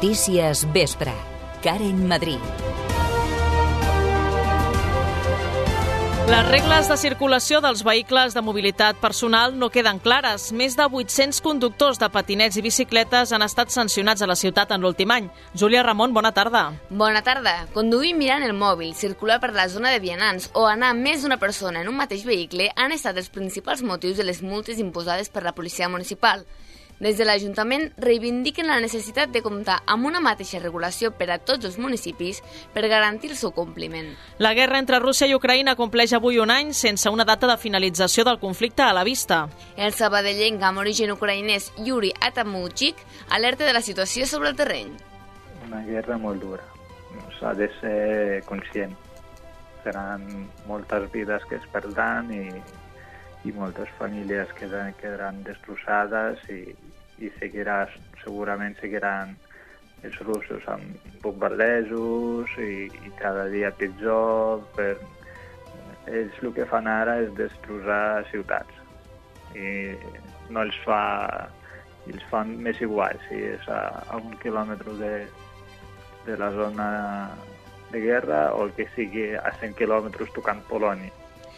Notícies Vespre. Karen Madrid. Les regles de circulació dels vehicles de mobilitat personal no queden clares. Més de 800 conductors de patinets i bicicletes han estat sancionats a la ciutat en l'últim any. Júlia Ramon, bona tarda. Bona tarda. Conduir mirant el mòbil, circular per la zona de vianants o anar més d'una persona en un mateix vehicle han estat els principals motius de les multes imposades per la policia municipal. Des de l'Ajuntament reivindiquen la necessitat de comptar amb una mateixa regulació per a tots els municipis per garantir el seu compliment. La guerra entre Rússia i Ucraïna compleix avui un any sense una data de finalització del conflicte a la vista. El sabadellenc amb origen ucraïnès Yuri Atamuchik alerta de la situació sobre el terreny. Una guerra molt dura. S'ha de ser conscient. Seran moltes vides que es perdran i, i moltes famílies quedaran, quedaran destrossades i, i seguirà, segurament seguiran els russos amb bombardejos i, i cada dia pitjor. Per... Ells el que fan ara és destrossar ciutats i no els fa els fan més igual si és a, a un quilòmetre de, de la zona de guerra o el que sigui a 100 quilòmetres tocant Polònia.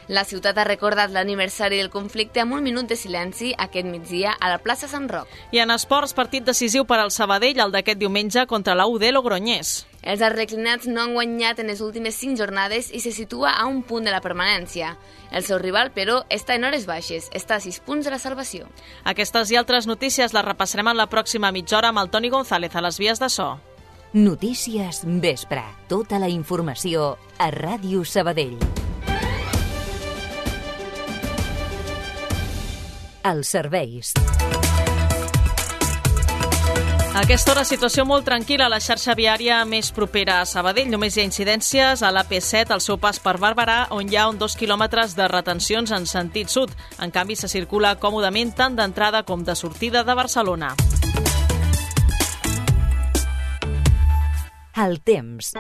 La ciutat ha recordat l'aniversari del conflicte amb un minut de silenci aquest migdia a la plaça Sant Roc. I en esports, partit decisiu per al Sabadell, el d'aquest diumenge contra la UD Logroñés. Els arreclinats no han guanyat en les últimes cinc jornades i se situa a un punt de la permanència. El seu rival, però, està en hores baixes, està a sis punts de la salvació. Aquestes i altres notícies les repassarem en la pròxima mitja hora amb el Toni González a les vies de so. Notícies Vespre. Tota la informació a Ràdio Sabadell. Els serveis. A aquesta hora, situació molt tranquil·la a la xarxa viària més propera a Sabadell. Només hi ha incidències a l'AP7, al seu pas per Barberà, on hi ha un dos quilòmetres de retencions en sentit sud. En canvi, se circula còmodament tant d'entrada com de sortida de Barcelona. El temps.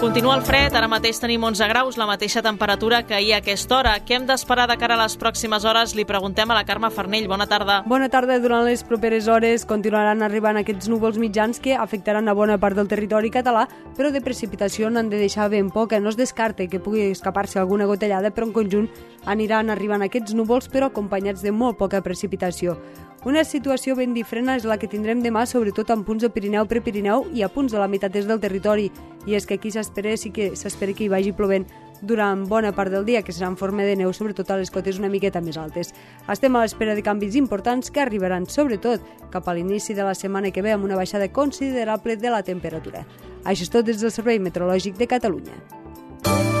Continua el fred, ara mateix tenim 11 graus, la mateixa temperatura que ahir a aquesta hora. Què hem d'esperar de cara a les pròximes hores? Li preguntem a la Carme Farnell. Bona tarda. Bona tarda. Durant les properes hores continuaran arribant aquests núvols mitjans que afectaran a bona part del territori català, però de precipitació n'han de deixar ben poca. No es descarte que pugui escapar-se alguna gotellada, però en conjunt aniran arribant aquests núvols, però acompanyats de molt poca precipitació. Una situació ben diferent és la que tindrem demà, sobretot en punts de Pirineu, Prepirineu i a punts de la meitat est del territori. I és que aquí s'espera sí que s'espera que hi vagi plovent durant bona part del dia, que serà en forma de neu, sobretot a les cotes una miqueta més altes. Estem a l'espera de canvis importants que arribaran, sobretot, cap a l'inici de la setmana que ve amb una baixada considerable de la temperatura. Això és tot des del Servei Meteorològic de Catalunya.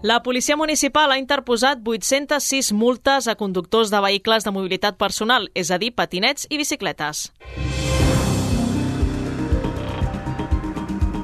La policia municipal ha interposat 806 multes a conductors de vehicles de mobilitat personal, és a dir, patinets i bicicletes.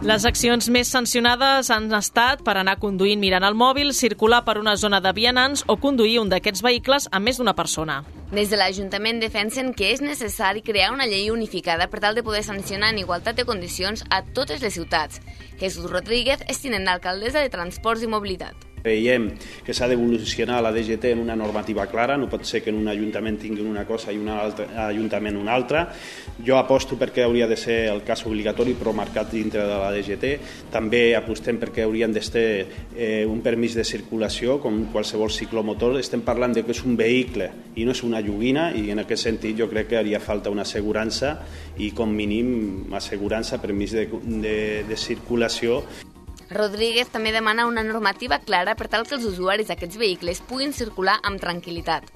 Les accions més sancionades han estat per anar conduint mirant el mòbil, circular per una zona de vianants o conduir un d'aquests vehicles amb més d'una persona. Des de l'Ajuntament defensen que és necessari crear una llei unificada per tal de poder sancionar en igualtat de condicions a totes les ciutats. Jesús Rodríguez és tinent d'alcaldessa de Transports i Mobilitat. Veiem que s'ha d'evolucionar la DGT en una normativa clara, no pot ser que en un ajuntament tinguin una cosa i un altre ajuntament una altra. Jo aposto perquè hauria de ser el cas obligatori però marcat dintre de la DGT. També apostem perquè haurien d'estar eh, un permís de circulació com qualsevol ciclomotor. Estem parlant de que és un vehicle i no és una joguina i en aquest sentit jo crec que haria falta una assegurança i com mínim assegurança, permís de, de, de circulació Rodríguez també demana una normativa clara per tal que els usuaris d'aquests vehicles puguin circular amb tranquil·litat.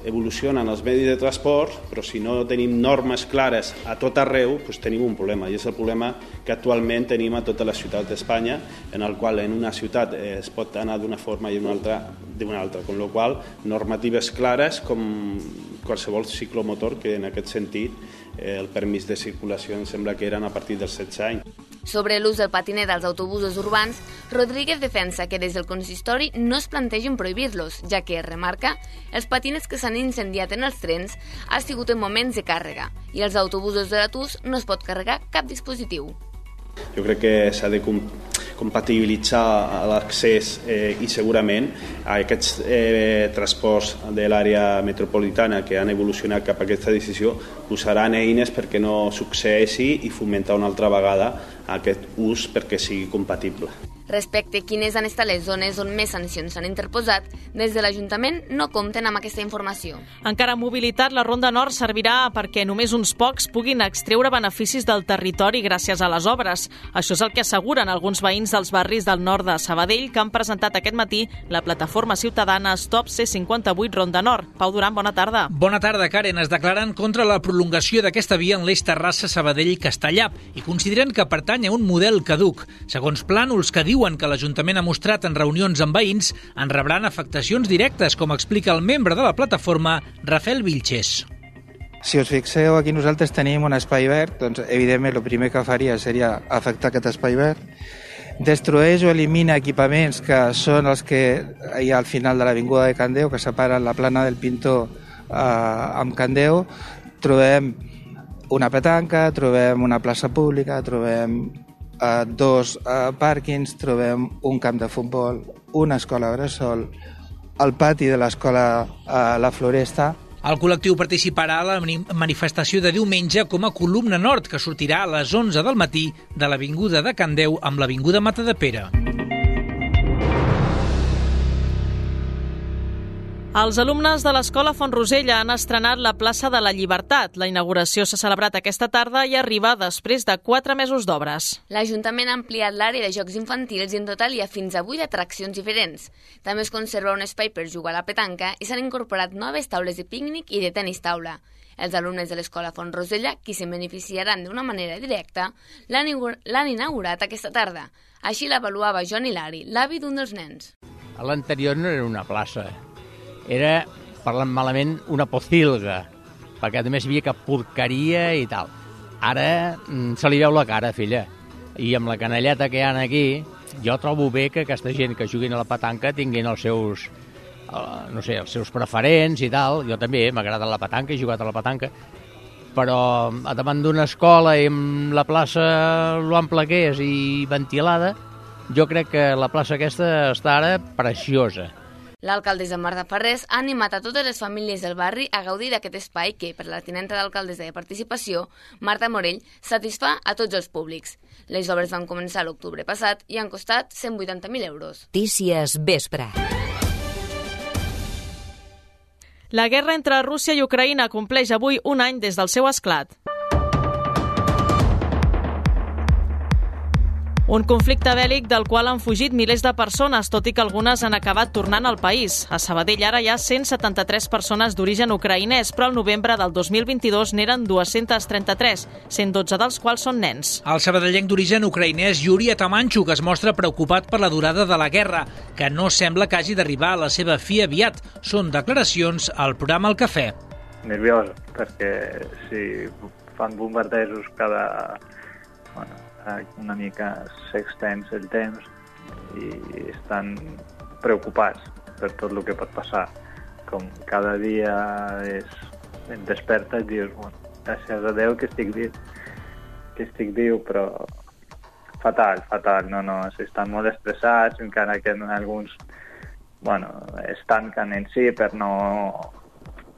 Evolucionen els medis de transport, però si no tenim normes clares a tot arreu, doncs tenim un problema, i és el problema que actualment tenim a totes les ciutats d'Espanya, en el qual en una ciutat es pot anar d'una forma i una altra d'una altra, amb la qual normatives clares com qualsevol ciclomotor, que en aquest sentit el permís de circulació em sembla que eren a partir dels 16 anys. Sobre l'ús del patiner dels autobusos urbans, Rodríguez defensa que des del consistori no es plantegen prohibir-los, ja que, remarca, els patinets que s'han incendiat en els trens ha sigut en moments de càrrega i els autobusos de l'Atus no es pot carregar cap dispositiu. Jo crec que s'ha de compatibilitzar l'accés eh, i segurament aquests eh, transports de l'àrea metropolitana que han evolucionat cap a aquesta decisió usaran eines perquè no succeeixi i fomentar una altra vegada aquest ús perquè sigui compatible. Respecte a quines han estat les zones on més sancions s'han interposat, des de l'Ajuntament no compten amb aquesta informació. Encara mobilitat, la Ronda Nord servirà perquè només uns pocs puguin extreure beneficis del territori gràcies a les obres. Això és el que asseguren alguns veïns dels barris del nord de Sabadell que han presentat aquest matí la plataforma ciutadana Stop C58 Ronda Nord. Pau Duran, bona tarda. Bona tarda, Karen. Es declaren contra la prolongació d'aquesta via en l'eix Terrassa-Sabadell-Castellà i consideren que pertany a un model caduc. Segons plànols que diu diuen que l'Ajuntament ha mostrat en reunions amb veïns en rebran afectacions directes, com explica el membre de la plataforma, Rafael Vilches. Si us fixeu, aquí nosaltres tenim un espai verd, doncs evidentment el primer que faria seria afectar aquest espai verd. Destrueix o elimina equipaments que són els que hi ha al final de l'Avinguda de Candeu, que separen la plana del Pintor eh, amb Candeu. Trobem una petanca, trobem una plaça pública, trobem a dos uh, pàrquings trobem un camp de futbol, una escola bressol, el pati de l'escola uh, La Floresta, el col·lectiu participarà a la manifestació de diumenge com a columna nord, que sortirà a les 11 del matí de l'Avinguda de Candeu amb l'Avinguda Matadepera. Els alumnes de l'Escola Font Rosella han estrenat la plaça de la Llibertat. La inauguració s'ha celebrat aquesta tarda i arriba després de quatre mesos d'obres. L'Ajuntament ha ampliat l'àrea de jocs infantils i en total hi ha fins a vuit atraccions diferents. També es conserva un espai per jugar a la petanca i s'han incorporat noves taules de pícnic i de tenis taula. Els alumnes de l'Escola Font Rosella, qui se'n beneficiaran d'una manera directa, l'han inaugurat aquesta tarda. Així l'avaluava Joan Hilari, l'avi d'un dels nens. L'anterior no era una plaça, era, parlant malament, una pocilga, perquè a més hi havia cap porqueria i tal. Ara mm, se li veu la cara, filla. I amb la canelleta que hi ha aquí, jo trobo bé que aquesta gent que juguin a la petanca tinguin els seus, uh, no sé, els seus preferents i tal. Jo també, m'agrada la petanca, he jugat a la petanca, però a davant d'una escola i amb la plaça lo ample que és i ventilada, jo crec que la plaça aquesta està ara preciosa L'alcaldessa Marta Ferrés ha animat a totes les famílies del barri a gaudir d'aquest espai que, per la tinenta d'alcaldessa de participació, Marta Morell, satisfà a tots els públics. Les obres van començar l'octubre passat i han costat 180.000 euros. Tícies Vespre. La guerra entre Rússia i Ucraïna compleix avui un any des del seu esclat. Un conflicte bèl·lic del qual han fugit milers de persones, tot i que algunes han acabat tornant al país. A Sabadell ara hi ha 173 persones d'origen ucraïnès, però al novembre del 2022 n'eren 233, 112 dels quals són nens. El sabadellenc d'origen ucraïnès Yuri Atamancho, que es mostra preocupat per la durada de la guerra, que no sembla que hagi d'arribar a la seva fi aviat. Són declaracions al programa El Cafè. Nerviós, perquè si fan bombardejos cada... Bueno, una mica s'extens el temps i estan preocupats per tot el que pot passar. Com cada dia és, et desperta i dius, bueno, gràcies a Déu que estic viu, que estic viu, però fatal, fatal, no, no, estan molt estressats, encara que alguns bueno, es tanquen en si per no,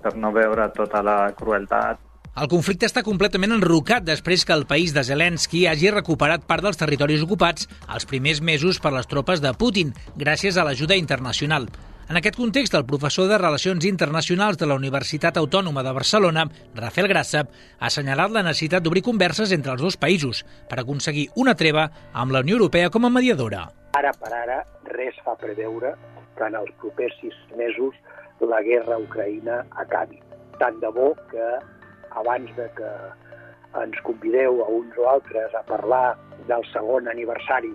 per no veure tota la crueltat el conflicte està completament enrocat després que el país de Zelensky hagi recuperat part dels territoris ocupats els primers mesos per les tropes de Putin, gràcies a l'ajuda internacional. En aquest context, el professor de Relacions Internacionals de la Universitat Autònoma de Barcelona, Rafael Grassa, ha assenyalat la necessitat d'obrir converses entre els dos països per aconseguir una treva amb la Unió Europea com a mediadora. Ara per ara, res fa preveure que en els propers sis mesos la guerra a Ucraïna acabi. Tant de bo que abans de que ens convideu a uns o altres a parlar del segon aniversari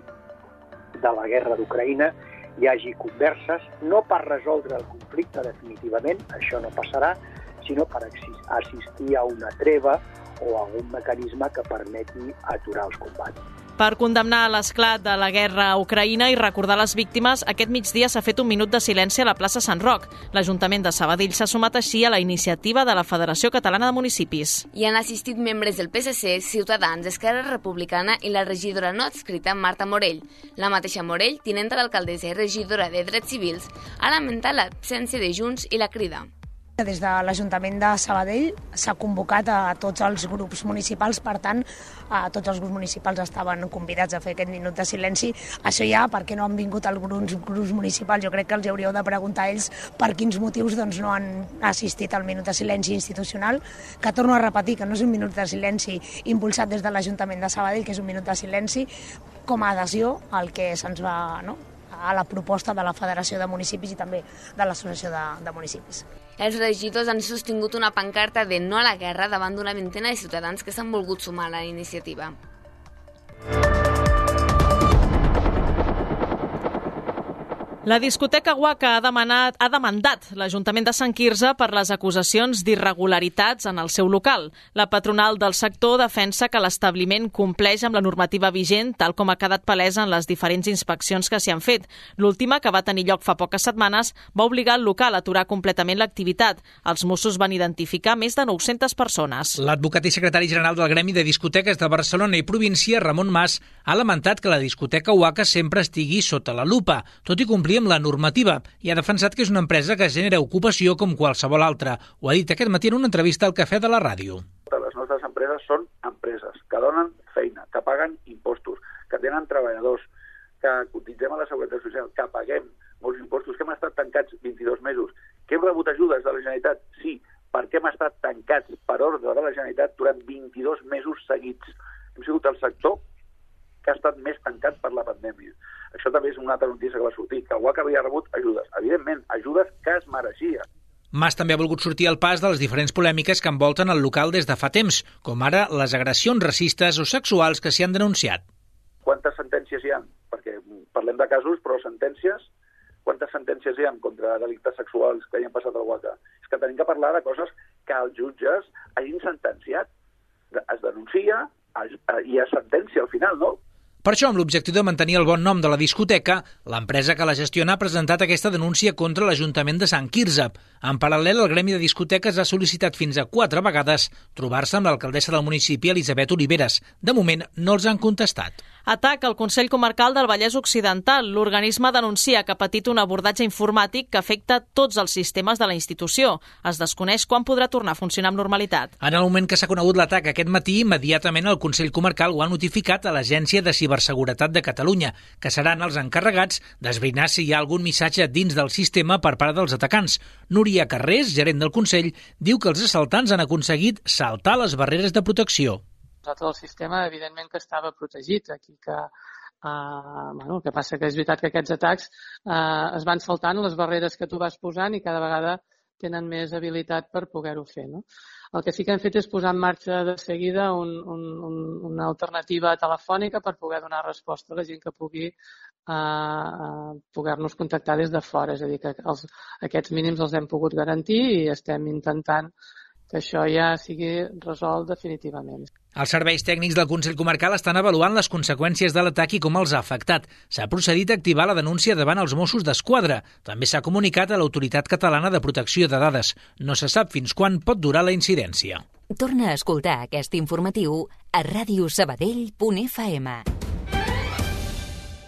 de la guerra d'Ucraïna, hi hagi converses, no per resoldre el conflicte definitivament, això no passarà, sinó per assistir a una treva o algun mecanisme que permeti aturar els combats. Per condemnar l'esclat de la guerra a Ucraïna i recordar les víctimes, aquest migdia s'ha fet un minut de silenci a la plaça Sant Roc. L'Ajuntament de Sabadell s'ha sumat així a la iniciativa de la Federació Catalana de Municipis. Hi han assistit membres del PSC, Ciutadans, Esquerra Republicana i la regidora no adscrita Marta Morell. La mateixa Morell, tinenta d'alcaldessa i regidora de Drets Civils, ha lamentat l'absència de Junts i la crida. Des de l'Ajuntament de Sabadell s'ha convocat a tots els grups municipals, per tant, a tots els grups municipals estaven convidats a fer aquest minut de silenci. Això ja, perquè no han vingut alguns grups municipals, jo crec que els hauríeu de preguntar a ells per quins motius doncs, no han assistit al minut de silenci institucional, que torno a repetir que no és un minut de silenci impulsat des de l'Ajuntament de Sabadell, que és un minut de silenci com a adhesió al que se'ns va no? a la proposta de la Federació de Municipis i també de l'Associació de, de Municipis. Els regidors han sostingut una pancarta de no a la guerra davant d'una vintena de ciutadans que s'han volgut sumar a la iniciativa. La discoteca Waka ha, demanat, ha demandat l'Ajuntament de Sant Quirze per les acusacions d'irregularitats en el seu local. La patronal del sector defensa que l'establiment compleix amb la normativa vigent, tal com ha quedat palesa en les diferents inspeccions que s'hi han fet. L'última, que va tenir lloc fa poques setmanes, va obligar el local a aturar completament l'activitat. Els Mossos van identificar més de 900 persones. L'advocat i secretari general del Gremi de Discoteques de Barcelona i província, Ramon Mas, ha lamentat que la discoteca Waka sempre estigui sota la lupa, tot i complir amb la normativa i ha defensat que és una empresa que genera ocupació com qualsevol altra. Ho ha dit aquest matí en una entrevista al Cafè de la Ràdio. Les nostres empreses són empreses que donen feina, que paguen impostos, que tenen treballadors, que cotitzem a la Seguretat Social, que paguem molts impostos, que hem estat tancats 22 mesos, que hem rebut ajudes de la Generalitat, sí, perquè hem estat tancats per ordre de la Generalitat durant 22 mesos seguits. Hem sigut el sector que ha estat més tancat per la pandèmia. Això també és una altra notícia que va sortir, que el UAC havia rebut ajudes. Evidentment, ajudes que es mereixia. Mas també ha volgut sortir al pas de les diferents polèmiques que envolten el local des de fa temps, com ara les agressions racistes o sexuals que s'hi han denunciat. Quantes sentències hi ha? Perquè parlem de casos, però sentències, quantes sentències hi ha contra delictes sexuals que hi han passat al UACA? És que tenim que parlar de coses que els jutges hagin sentenciat. Es denuncia i es sentència al final, no? Per això, amb l'objectiu de mantenir el bon nom de la discoteca, l'empresa que la gestiona ha presentat aquesta denúncia contra l'Ajuntament de Sant Quirze. En paral·lel, el Gremi de Discoteques ha sol·licitat fins a quatre vegades trobar-se amb l'alcaldessa del municipi, Elisabet Oliveres. De moment, no els han contestat. Atac al Consell Comarcal del Vallès Occidental. L'organisme denuncia que ha patit un abordatge informàtic que afecta tots els sistemes de la institució. Es desconeix quan podrà tornar a funcionar amb normalitat. En el moment que s'ha conegut l'atac aquest matí, immediatament el Consell Comarcal ho ha notificat a l'Agència de Ciberseguretat de Catalunya, que seran els encarregats d'esbrinar si hi ha algun missatge dins del sistema per part dels atacants. Núria Carrés, gerent del Consell, diu que els assaltants han aconseguit saltar les barreres de protecció nosaltres el sistema evidentment que estava protegit. Aquí que, uh, bueno, el que passa que és veritat que aquests atacs uh, es van saltant les barreres que tu vas posant i cada vegada tenen més habilitat per poder-ho fer. No? El que sí que hem fet és posar en marxa de seguida un, un, un, una alternativa telefònica per poder donar resposta a la gent que pugui uh, poder-nos contactar des de fora. És a dir, que els, aquests mínims els hem pogut garantir i estem intentant que això ja sigui resolt definitivament. Els serveis tècnics del Consell Comarcal estan avaluant les conseqüències de l'atac i com els ha afectat. S'ha procedit a activar la denúncia davant els Mossos d'Esquadra. També s'ha comunicat a l'Autoritat Catalana de Protecció de Dades. No se sap fins quan pot durar la incidència. Torna a escoltar aquest informatiu a radiosabadell.fm.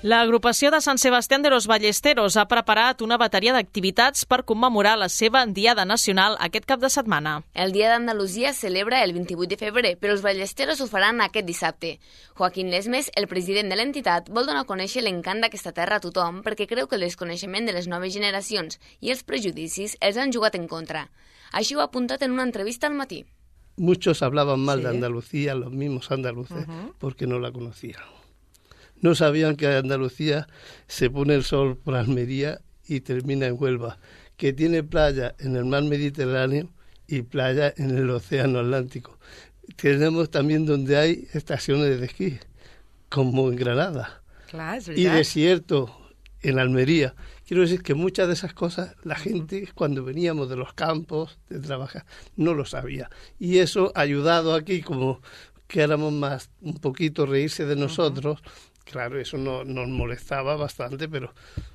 L'agrupació de Sant Sebastià de los Ballesteros ha preparat una bateria d'activitats per commemorar la seva Diada Nacional aquest cap de setmana. El Dia d'Andalusia celebra el 28 de febrer, però els ballesteros ho faran aquest dissabte. Joaquín Lesmes, el president de l'entitat, vol donar a conèixer l'encant d'aquesta terra a tothom perquè creu que el desconeixement de les noves generacions i els prejudicis els han jugat en contra. Així ho ha apuntat en una entrevista al matí. Muchos hablaban mal sí. de Andalucía, los mismos andaluces, uh -huh. porque no la conocían. No sabían que Andalucía se pone el sol por Almería y termina en Huelva, que tiene playa en el mar Mediterráneo y playa en el Océano Atlántico. Tenemos también donde hay estaciones de esquí, como en Granada. Clar, y desierto en Almería. Quiero decir que muchas de esas cosas la gente cuando veníamos de los campos de trabajar no lo sabía. Y eso ha ayudado aquí como que éramos más un poquito reírse de nosotros. Claro, eso no, nos molestaba bastante, pero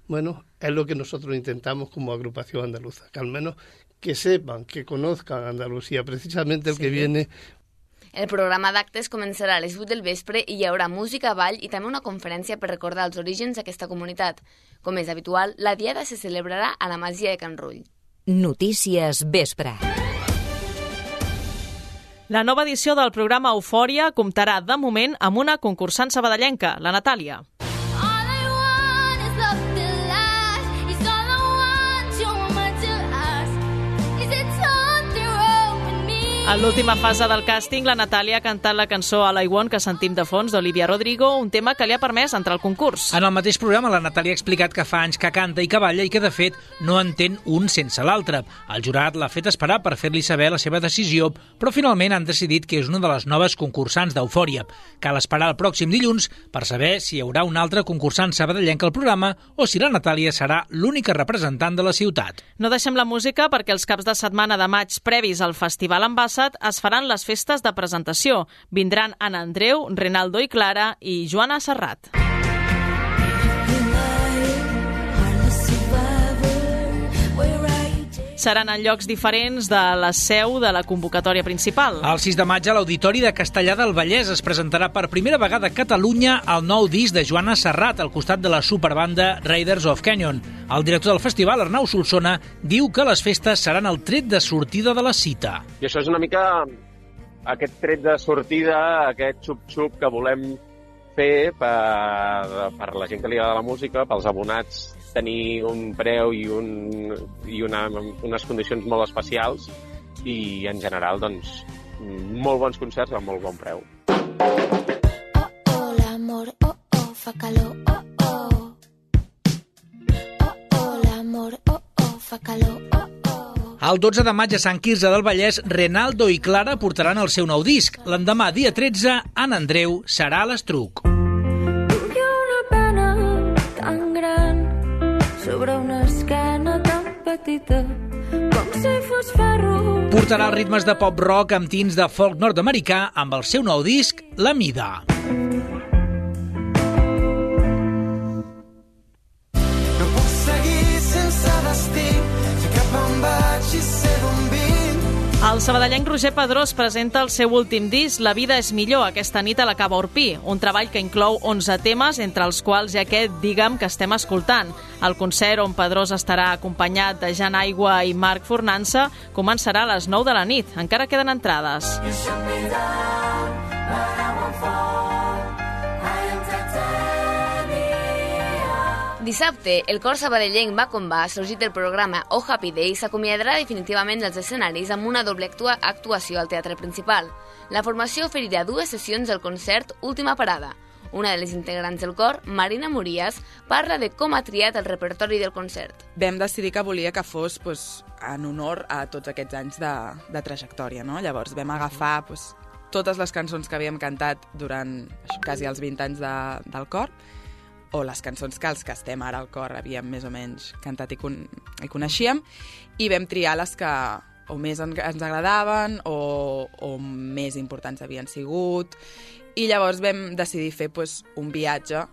bueno, es lo que nosotros intentamos como agrupación andaluza, que al menos que sepan, que conozcan Andalucía. Precisamente el Sí. que viene El programa d'actes començarà a les 8 del vespre i hi haurà música, ball i també una conferència per recordar els orígens d'aquesta comunitat. Com és habitual, la diada se celebrarà a la Masia de Can Rull. Notícies Vespre. La nova edició del programa Eufòria comptarà, de moment, amb una concursant sabadellenca, la Natàlia. En l'última fase del càsting, la Natàlia ha cantat la cançó All I Want que sentim de fons d'Olivia Rodrigo, un tema que li ha permès entrar al concurs. En el mateix programa, la Natàlia ha explicat que fa anys que canta i que balla i que, de fet, no entén un sense l'altre. El jurat l'ha fet esperar per fer-li saber la seva decisió, però finalment han decidit que és una de les noves concursants d'Eufòria. Cal esperar el pròxim dilluns per saber si hi haurà un altre concursant sabadellenc al programa o si la Natàlia serà l'única representant de la ciutat. No deixem la música perquè els caps de setmana de maig previs al Festival Ambassat es faran les festes de presentació. Vindran Anna Andreu, Renaldo i Clara i Joana Serrat. Seran en llocs diferents de la seu de la convocatòria principal. El 6 de maig a l'Auditori de Castellà del Vallès es presentarà per primera vegada a Catalunya el nou disc de Joana Serrat al costat de la superbanda Raiders of Canyon. El director del festival, Arnau Solsona, diu que les festes seran el tret de sortida de la cita. I això és una mica aquest tret de sortida, aquest xup-xup que volem fer per, per la gent que li agrada la música, pels abonats tenir un preu i, un, i una, unes condicions molt especials i en general doncs molt bons concerts amb molt bon preu. Oh, l'amor, oh, oh, fa calor, oh, oh. Oh, oh, l'amor, oh, oh, fa calor, oh, oh. El 12 de maig a Sant Quirze del Vallès, Renaldo i Clara portaran el seu nou disc. L'endemà, dia 13, en Andreu serà a l'Estruc. Sobre una esquena tan petita com si fos ferro. Portarà ritmes de pop-rock amb tints de folk nord-americà amb el seu nou disc, La Mida. El sabadellenc Roger Pedrós presenta el seu últim disc, La vida és millor, aquesta nit a la Cava Orpí, un treball que inclou 11 temes, entre els quals hi ha aquest Digue'm que estem escoltant. El concert on Pedrós estarà acompanyat de Jan Aigua i Marc Fornança començarà a les 9 de la nit. Encara queden entrades. I Dissabte, el cor sabadellenc Va Com Va, sorgit del programa Oh Happy Day, s'acomiadarà definitivament dels escenaris amb una doble actua actuació al teatre principal. La formació oferirà dues sessions del concert Última Parada. Una de les integrants del cor, Marina Morías, parla de com ha triat el repertori del concert. vam decidir que volia que fos pues, en honor a tots aquests anys de, de trajectòria. No? Llavors vam agafar pues, totes les cançons que havíem cantat durant això, quasi els 20 anys de, del cor o les cançons que els que estem ara al cor havíem més o menys cantat i, con i coneixíem i vam triar les que o més en ens agradaven o, o més importants havien sigut i llavors vam decidir fer pues, un viatge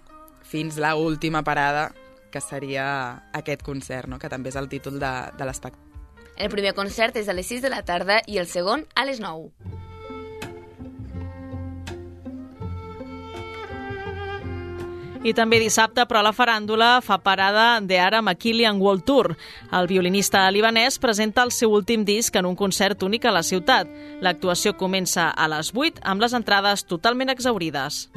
fins la última parada que seria aquest concert, no? que també és el títol de, de l'espectacle. El primer concert és a les 6 de la tarda i el segon a les 9. I també dissabte, però la faràndula fa parada de Ara Makilian World Tour. El violinista libanès presenta el seu últim disc en un concert únic a la ciutat. L'actuació comença a les 8 amb les entrades totalment exaurides.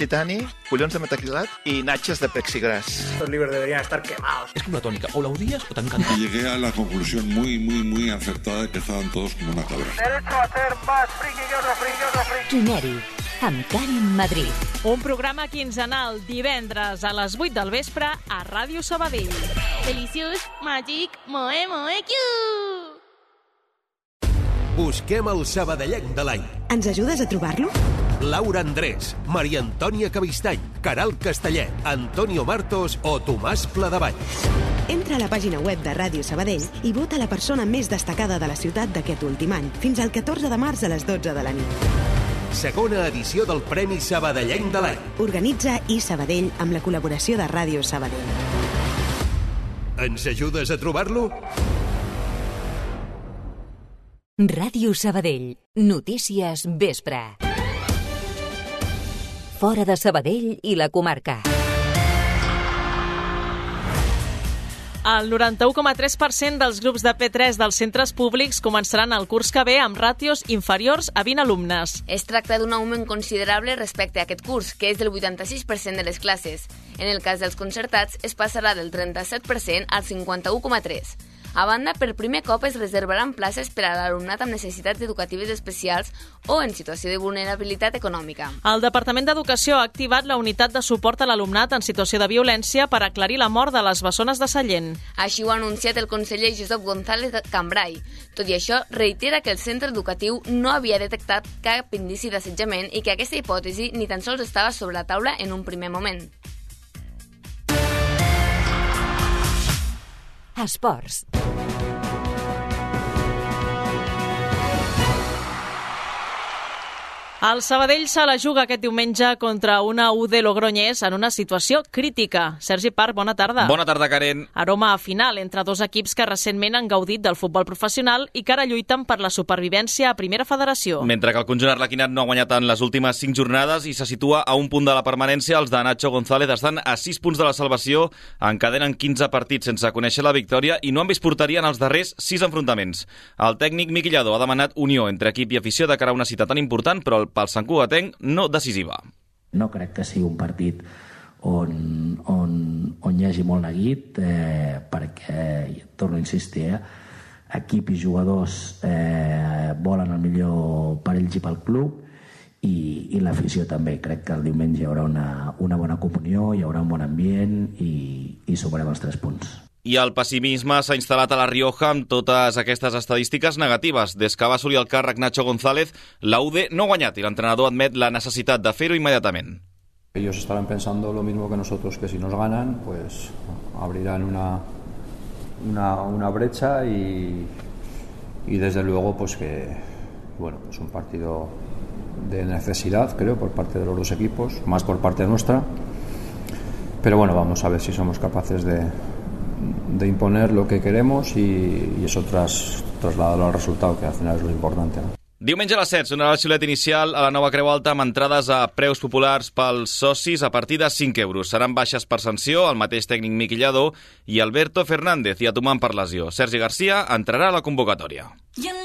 Titani, collons de metacrilat i natxes de plexiglas. Estos libros deberían estar quemados. Es como una tónica, o la odias o te encanta. Y llegué a la conclusión muy, muy, muy acertada de que estaban todos como una cabra. Derecho a ser más friki que otro friki otro friki. Quimèric, amb Karen Madrid. Un programa quinzenal divendres a les 8 del vespre a Ràdio Sabadell. Deliciós, màgic, moe, moe, kiu! Busquem el sabadellenc de l'any. Ens ajudes a trobar-lo? Laura Andrés, Maria Antònia Cavistany, Caral Castellet, Antonio Martos o Tomàs Pladevall. Entra a la pàgina web de Ràdio Sabadell i vota la persona més destacada de la ciutat d'aquest últim any, fins al 14 de març a les 12 de la nit. Segona edició del Premi Sabadellenc de l'any. Organitza i Sabadell amb la col·laboració de Ràdio Sabadell. Ens ajudes a trobar-lo? Ràdio Sabadell. Notícies vespre. Fora de Sabadell i la comarca. El 91,3% dels grups de P3 dels centres públics començaran el curs que ve amb ràtios inferiors a 20 alumnes. Es tracta d'un augment considerable respecte a aquest curs, que és del 86% de les classes. En el cas dels concertats, es passarà del 37% al 51,3%. A banda, per primer cop es reservaran places per a l'alumnat amb necessitats educatives especials o en situació de vulnerabilitat econòmica. El Departament d'Educació ha activat la unitat de suport a l'alumnat en situació de violència per aclarir la mort de les bessones de Sallent. Així ho ha anunciat el conseller Josep González Cambrai. Tot i això, reitera que el centre educatiu no havia detectat cap indici d'assetjament i que aquesta hipòtesi ni tan sols estava sobre la taula en un primer moment. Esports. El Sabadell se la juga aquest diumenge contra una UD Logroñés en una situació crítica. Sergi Parc, bona tarda. Bona tarda, Karen. Aroma a final entre dos equips que recentment han gaudit del futbol professional i que ara lluiten per la supervivència a Primera Federació. Mentre que el conjunt arlequinat no ha guanyat en les últimes 5 jornades i se situa a un punt de la permanència, els de Nacho González estan a 6 punts de la salvació, encadenen 15 partits sense conèixer la victòria i no han vist porteria en els darrers 6 enfrontaments. El tècnic Miqui Lladó ha demanat unió entre equip i afició de cara a una cita tan important, però pel Sant Cugatenc no decisiva. No crec que sigui un partit on, on, on hi hagi molt neguit, eh, perquè, torno a insistir, eh, equip i jugadors eh, volen el millor per ells i pel club, i, i l'afició també. Crec que el diumenge hi haurà una, una bona comunió, hi haurà un bon ambient i, i sumarem els tres punts. I el pessimisme s'ha instal·lat a la Rioja amb totes aquestes estadístiques negatives. Des que va assolir el càrrec Nacho González, la UD no ha guanyat i l'entrenador admet la necessitat de fer-ho immediatament. Ellos estarán pensando lo mismo que nosotros, que si nos ganan, pues abrirán una, una, una brecha y, y desde luego pues que bueno, es un partido de necesidad, creo, por parte de los dos equipos, más por parte nuestra. Pero bueno, vamos a ver si somos capaces de, de imponer lo que queremos y, y eso tras, trasladarlo al resultado, que al final es lo importante. ¿no? Diumenge a les 7 sonarà el xiulet inicial a la nova Creu Alta amb entrades a preus populars pels socis a partir de 5 euros. Seran baixes per sanció, el mateix tècnic Miquillador i Alberto Fernández i atomant per lesió. Sergi Garcia entrarà a la convocatòria. You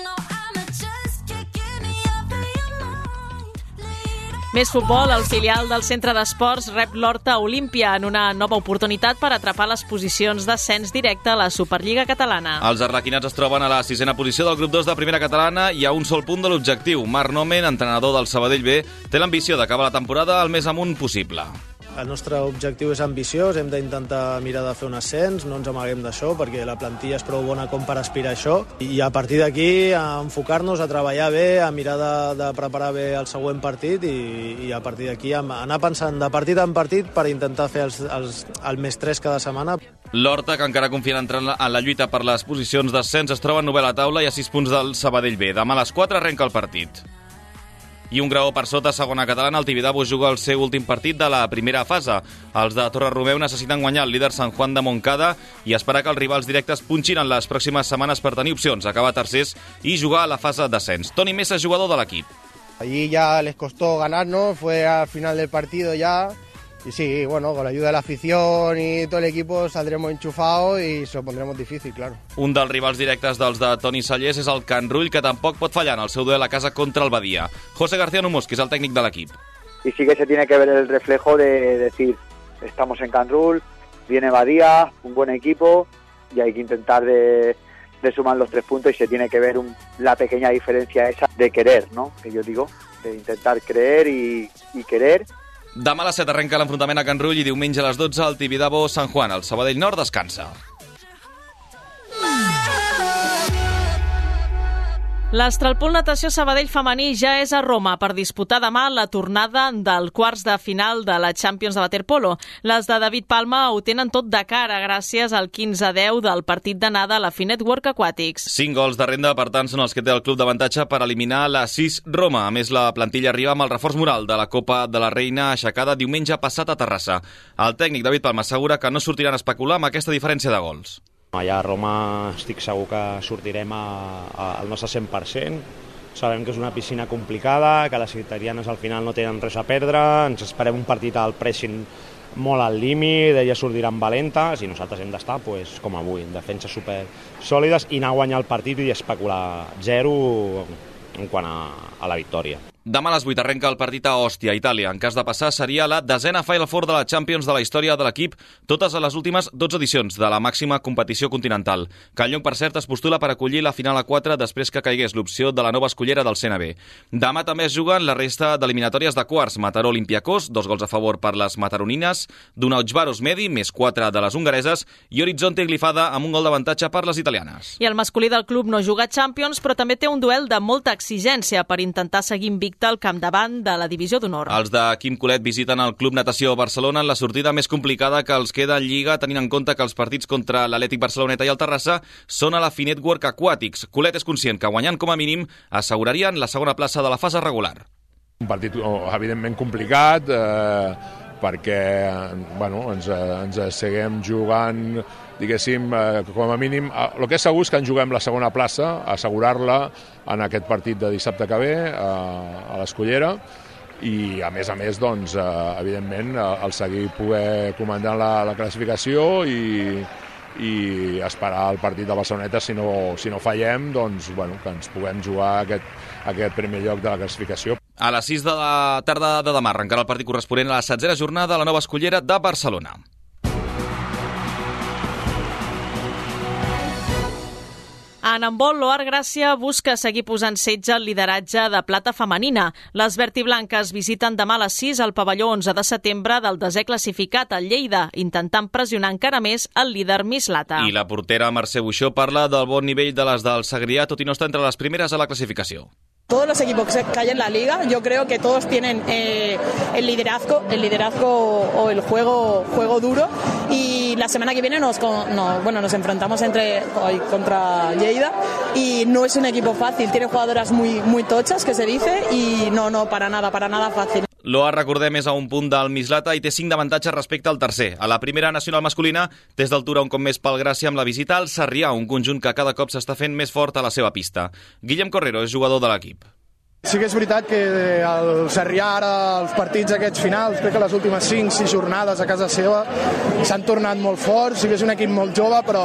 Més futbol, el filial del centre d'esports rep l'Horta Olímpia en una nova oportunitat per atrapar les posicions d'ascens directe a la Superliga Catalana. Els arlequinats es troben a la sisena posició del grup 2 de primera catalana i a un sol punt de l'objectiu. Marc Nomen, entrenador del Sabadell B, té l'ambició d'acabar la temporada el més amunt possible. El nostre objectiu és ambiciós, hem d'intentar mirar de fer un ascens, no ens amaguem d'això perquè la plantilla és prou bona com per aspirar a això i a partir d'aquí a enfocar-nos, a treballar bé, a mirar de, de preparar bé el següent partit i, i a partir d'aquí anar pensant de partit en partit per intentar fer els, els, el més 3 cada setmana. L'Horta, que encara confia en en la lluita per les posicions d'ascens, es troba en novella taula i a 6 punts del Sabadell B. Demà a les 4 arrenca el partit. I un graó per sota, segona catalana, el Tibidabo juga el seu últim partit de la primera fase. Els de Torre Romeu necessiten guanyar el líder Sant Juan de Moncada i esperar que els rivals directes punxin en les pròximes setmanes per tenir opcions, acabar tercers i jugar a la fase d'ascens. Toni Mesa, jugador de l'equip. Allí ya les costó ganarnos, fue al final del partido ya. Y sí, bueno, con la ayuda de la afición y todo el equipo saldremos enchufados y se lo pondremos difícil, claro. Un dels rivals directes dels de Toni Sallés és el Can Rull, que tampoc pot fallar en el seu duel a casa contra el Badia. José García Numos, que és el tècnic de l'equip. y sí que se tiene que ver el reflejo de decir, estamos en Canrul, viene Badía, un buen equipo y hay que intentar de, de sumar los tres puntos y se tiene que ver un, la pequeña diferencia esa de querer, ¿no? Que yo digo, de intentar creer y, y querer Demà a les 7 arrenca l'enfrontament a Can Rull i diumenge a les 12 al Tibidabo Sant Juan. El Sabadell Nord descansa. L'Estralpool Natació Sabadell femení ja és a Roma per disputar demà la tornada del quarts de final de la Champions de Waterpolo. Les de David Palma ho tenen tot de cara gràcies al 15-10 del partit d'anada a la Finet Work Aquatics. 5 gols de renda, per tant, són els que té el club d'avantatge per eliminar la 6 Roma. A més, la plantilla arriba amb el reforç moral de la Copa de la Reina aixecada diumenge passat a Terrassa. El tècnic David Palma assegura que no sortiran a especular amb aquesta diferència de gols. Allà a Roma estic segur que sortirem a, a, al nostre 100%. Sabem que és una piscina complicada, que les italianes al final no tenen res a perdre, ens esperem un partit al pressing molt al límit, elles sortiran valentes i nosaltres hem d'estar pues, com avui, en defenses super sòlides i anar a guanyar el partit i especular zero en quant a, a la victòria. Demà a les 8 arrenca el partit a Òstia, Itàlia. En cas de passar, seria la desena Final Four de la Champions de la història de l'equip, totes a les últimes 12 edicions de la màxima competició continental. Callong, per cert, es postula per acollir la final a 4 després que caigués l'opció de la nova escollera del CNB. Demà també es juguen la resta d'eliminatòries de quarts. Mataró Olimpiakos, dos gols a favor per les mataronines, Dunautxbaros Medi, més 4 de les hongareses, i Horizonte Glifada amb un gol d'avantatge per les italianes. I el masculí del club no juga Champions, però també té un duel de molta exigència per intentar seguir al capdavant de la divisió d'honor. Els de Quim Colet visiten el Club Natació Barcelona en la sortida més complicada que els queda en Lliga, tenint en compte que els partits contra l'Atlètic Barceloneta i el Terrassa són a la Finet Work Aquatics. Colet és conscient que guanyant com a mínim assegurarien la segona plaça de la fase regular. Un partit oh, evidentment complicat, eh, perquè bueno, ens, ens seguim jugant diguéssim, eh, com a mínim, eh, el que és segur és que ens juguem la segona plaça, assegurar-la en aquest partit de dissabte que ve eh, a l'Escollera, i a més a més, doncs, eh, evidentment, el seguir poder comandar la, la classificació i, i esperar el partit de Barceloneta si no, si no fallem, doncs, bueno, que ens puguem jugar aquest, aquest primer lloc de la classificació. A les 6 de la tarda de demà arrencarà el partit corresponent a la setzena jornada a la nova escollera de Barcelona. En handbol, l'Oar Gràcia busca seguir posant setge al lideratge de plata femenina. Les vertiblanques visiten demà a les 6 al pavelló 11 de setembre del desè classificat al Lleida, intentant pressionar encara més el líder Mislata. I la portera Mercè Buixó parla del bon nivell de les del Segrià, tot i no estar entre les primeres a la classificació. Todos los equipos que hay en la liga, yo creo que todos tienen eh, el liderazgo, el liderazgo o el juego, juego duro. Y la semana que viene nos, no, bueno, nos enfrentamos entre hoy contra Lleida y no es un equipo fácil. Tiene jugadoras muy, muy tochas, que se dice, y no, no, para nada, para nada fácil. L'OA, recordem, és a un punt del Mislata i té 5 d'avantatge respecte al tercer. A la primera nacional masculina, des d'altura un cop més pel Gràcia amb la visita al Sarrià, un conjunt que cada cop s'està fent més fort a la seva pista. Guillem Correro és jugador de l'equip. Sí que és veritat que el Sarrià ara, els partits aquests finals, crec que les últimes 5-6 jornades a casa seva s'han tornat molt forts, sí que és un equip molt jove, però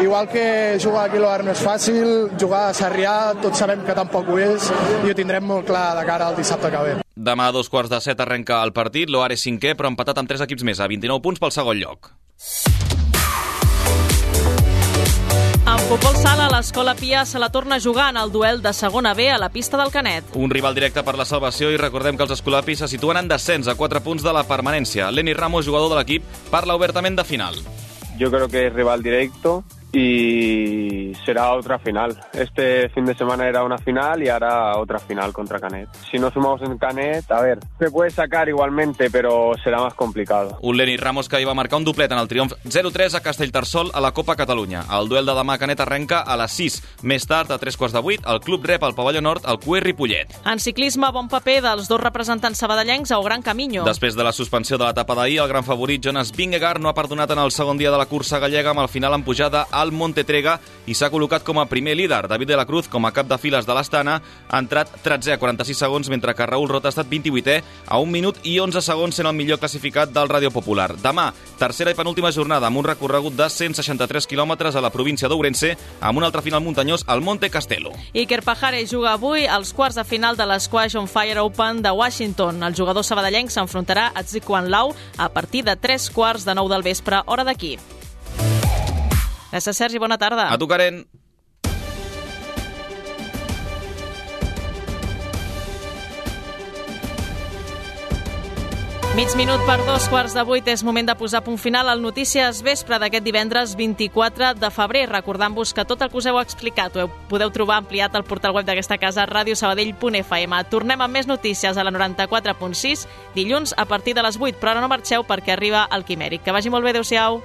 igual que jugar a no és fàcil, jugar a Sarrià tots sabem que tampoc ho és i ho tindrem molt clar de cara al dissabte que ve. Demà a dos quarts de set arrenca el partit, l'Oar és cinquè, però empatat amb tres equips més, a 29 punts pel segon lloc. Futbol sala, l'Escola Pia se la torna a jugar en el duel de segona B a la pista del Canet. Un rival directe per la salvació i recordem que els escolapis se situen en descens a 4 punts de la permanència. Lenny Ramos, jugador de l'equip, parla obertament de final. Yo creo que es rival directo y será otra final. Este fin de semana era una final y ahora otra final contra Canet. Si no sumamos en Canet, a ver, se puede sacar igualmente, pero será más complicado. Un Lenny Ramos que hi va marcar un doplet en el triomf 0-3 a Castellterçol a la Copa Catalunya. El duel de demà a Canet arrenca a les 6. Més tard, a 3 quarts de 8, el club rep al pavelló nord el Cué Ripollet. En ciclisme, bon paper dels dos representants sabadellencs a Gran Camino. Després de la suspensió de l'etapa d'ahir, el gran favorit Jonas Vingegaard no ha perdonat en el segon dia de la cursa gallega amb el final en pujada al al Montetrega i s'ha col·locat com a primer líder. David de la Cruz, com a cap de files de l'Astana, ha entrat 13 a 46 segons, mentre que Raül Rota ha estat 28è a 1 minut i 11 segons sent el millor classificat del Ràdio Popular. Demà, tercera i penúltima jornada amb un recorregut de 163 quilòmetres a la província d'Ourense amb un altre final muntanyós al Monte Castelo. Iker Pajares juga avui als quarts de final de l'Squash on Fire Open de Washington. El jugador sabadellenc s'enfrontarà a Zikuan Lau a partir de 3 quarts de 9 del vespre, hora d'aquí. Gràcies, Sergi. Bona tarda. A tu, Karen. Mig minut per dos quarts de vuit és moment de posar punt final al Notícies Vespre d'aquest divendres 24 de febrer. Recordant-vos que tot el que us heu explicat ho podeu trobar ampliat al portal web d'aquesta casa radiosabadell.fm. Tornem amb més notícies a la 94.6 dilluns a partir de les 8, però ara no marxeu perquè arriba el Quimèric. Que vagi molt bé, adeu-siau.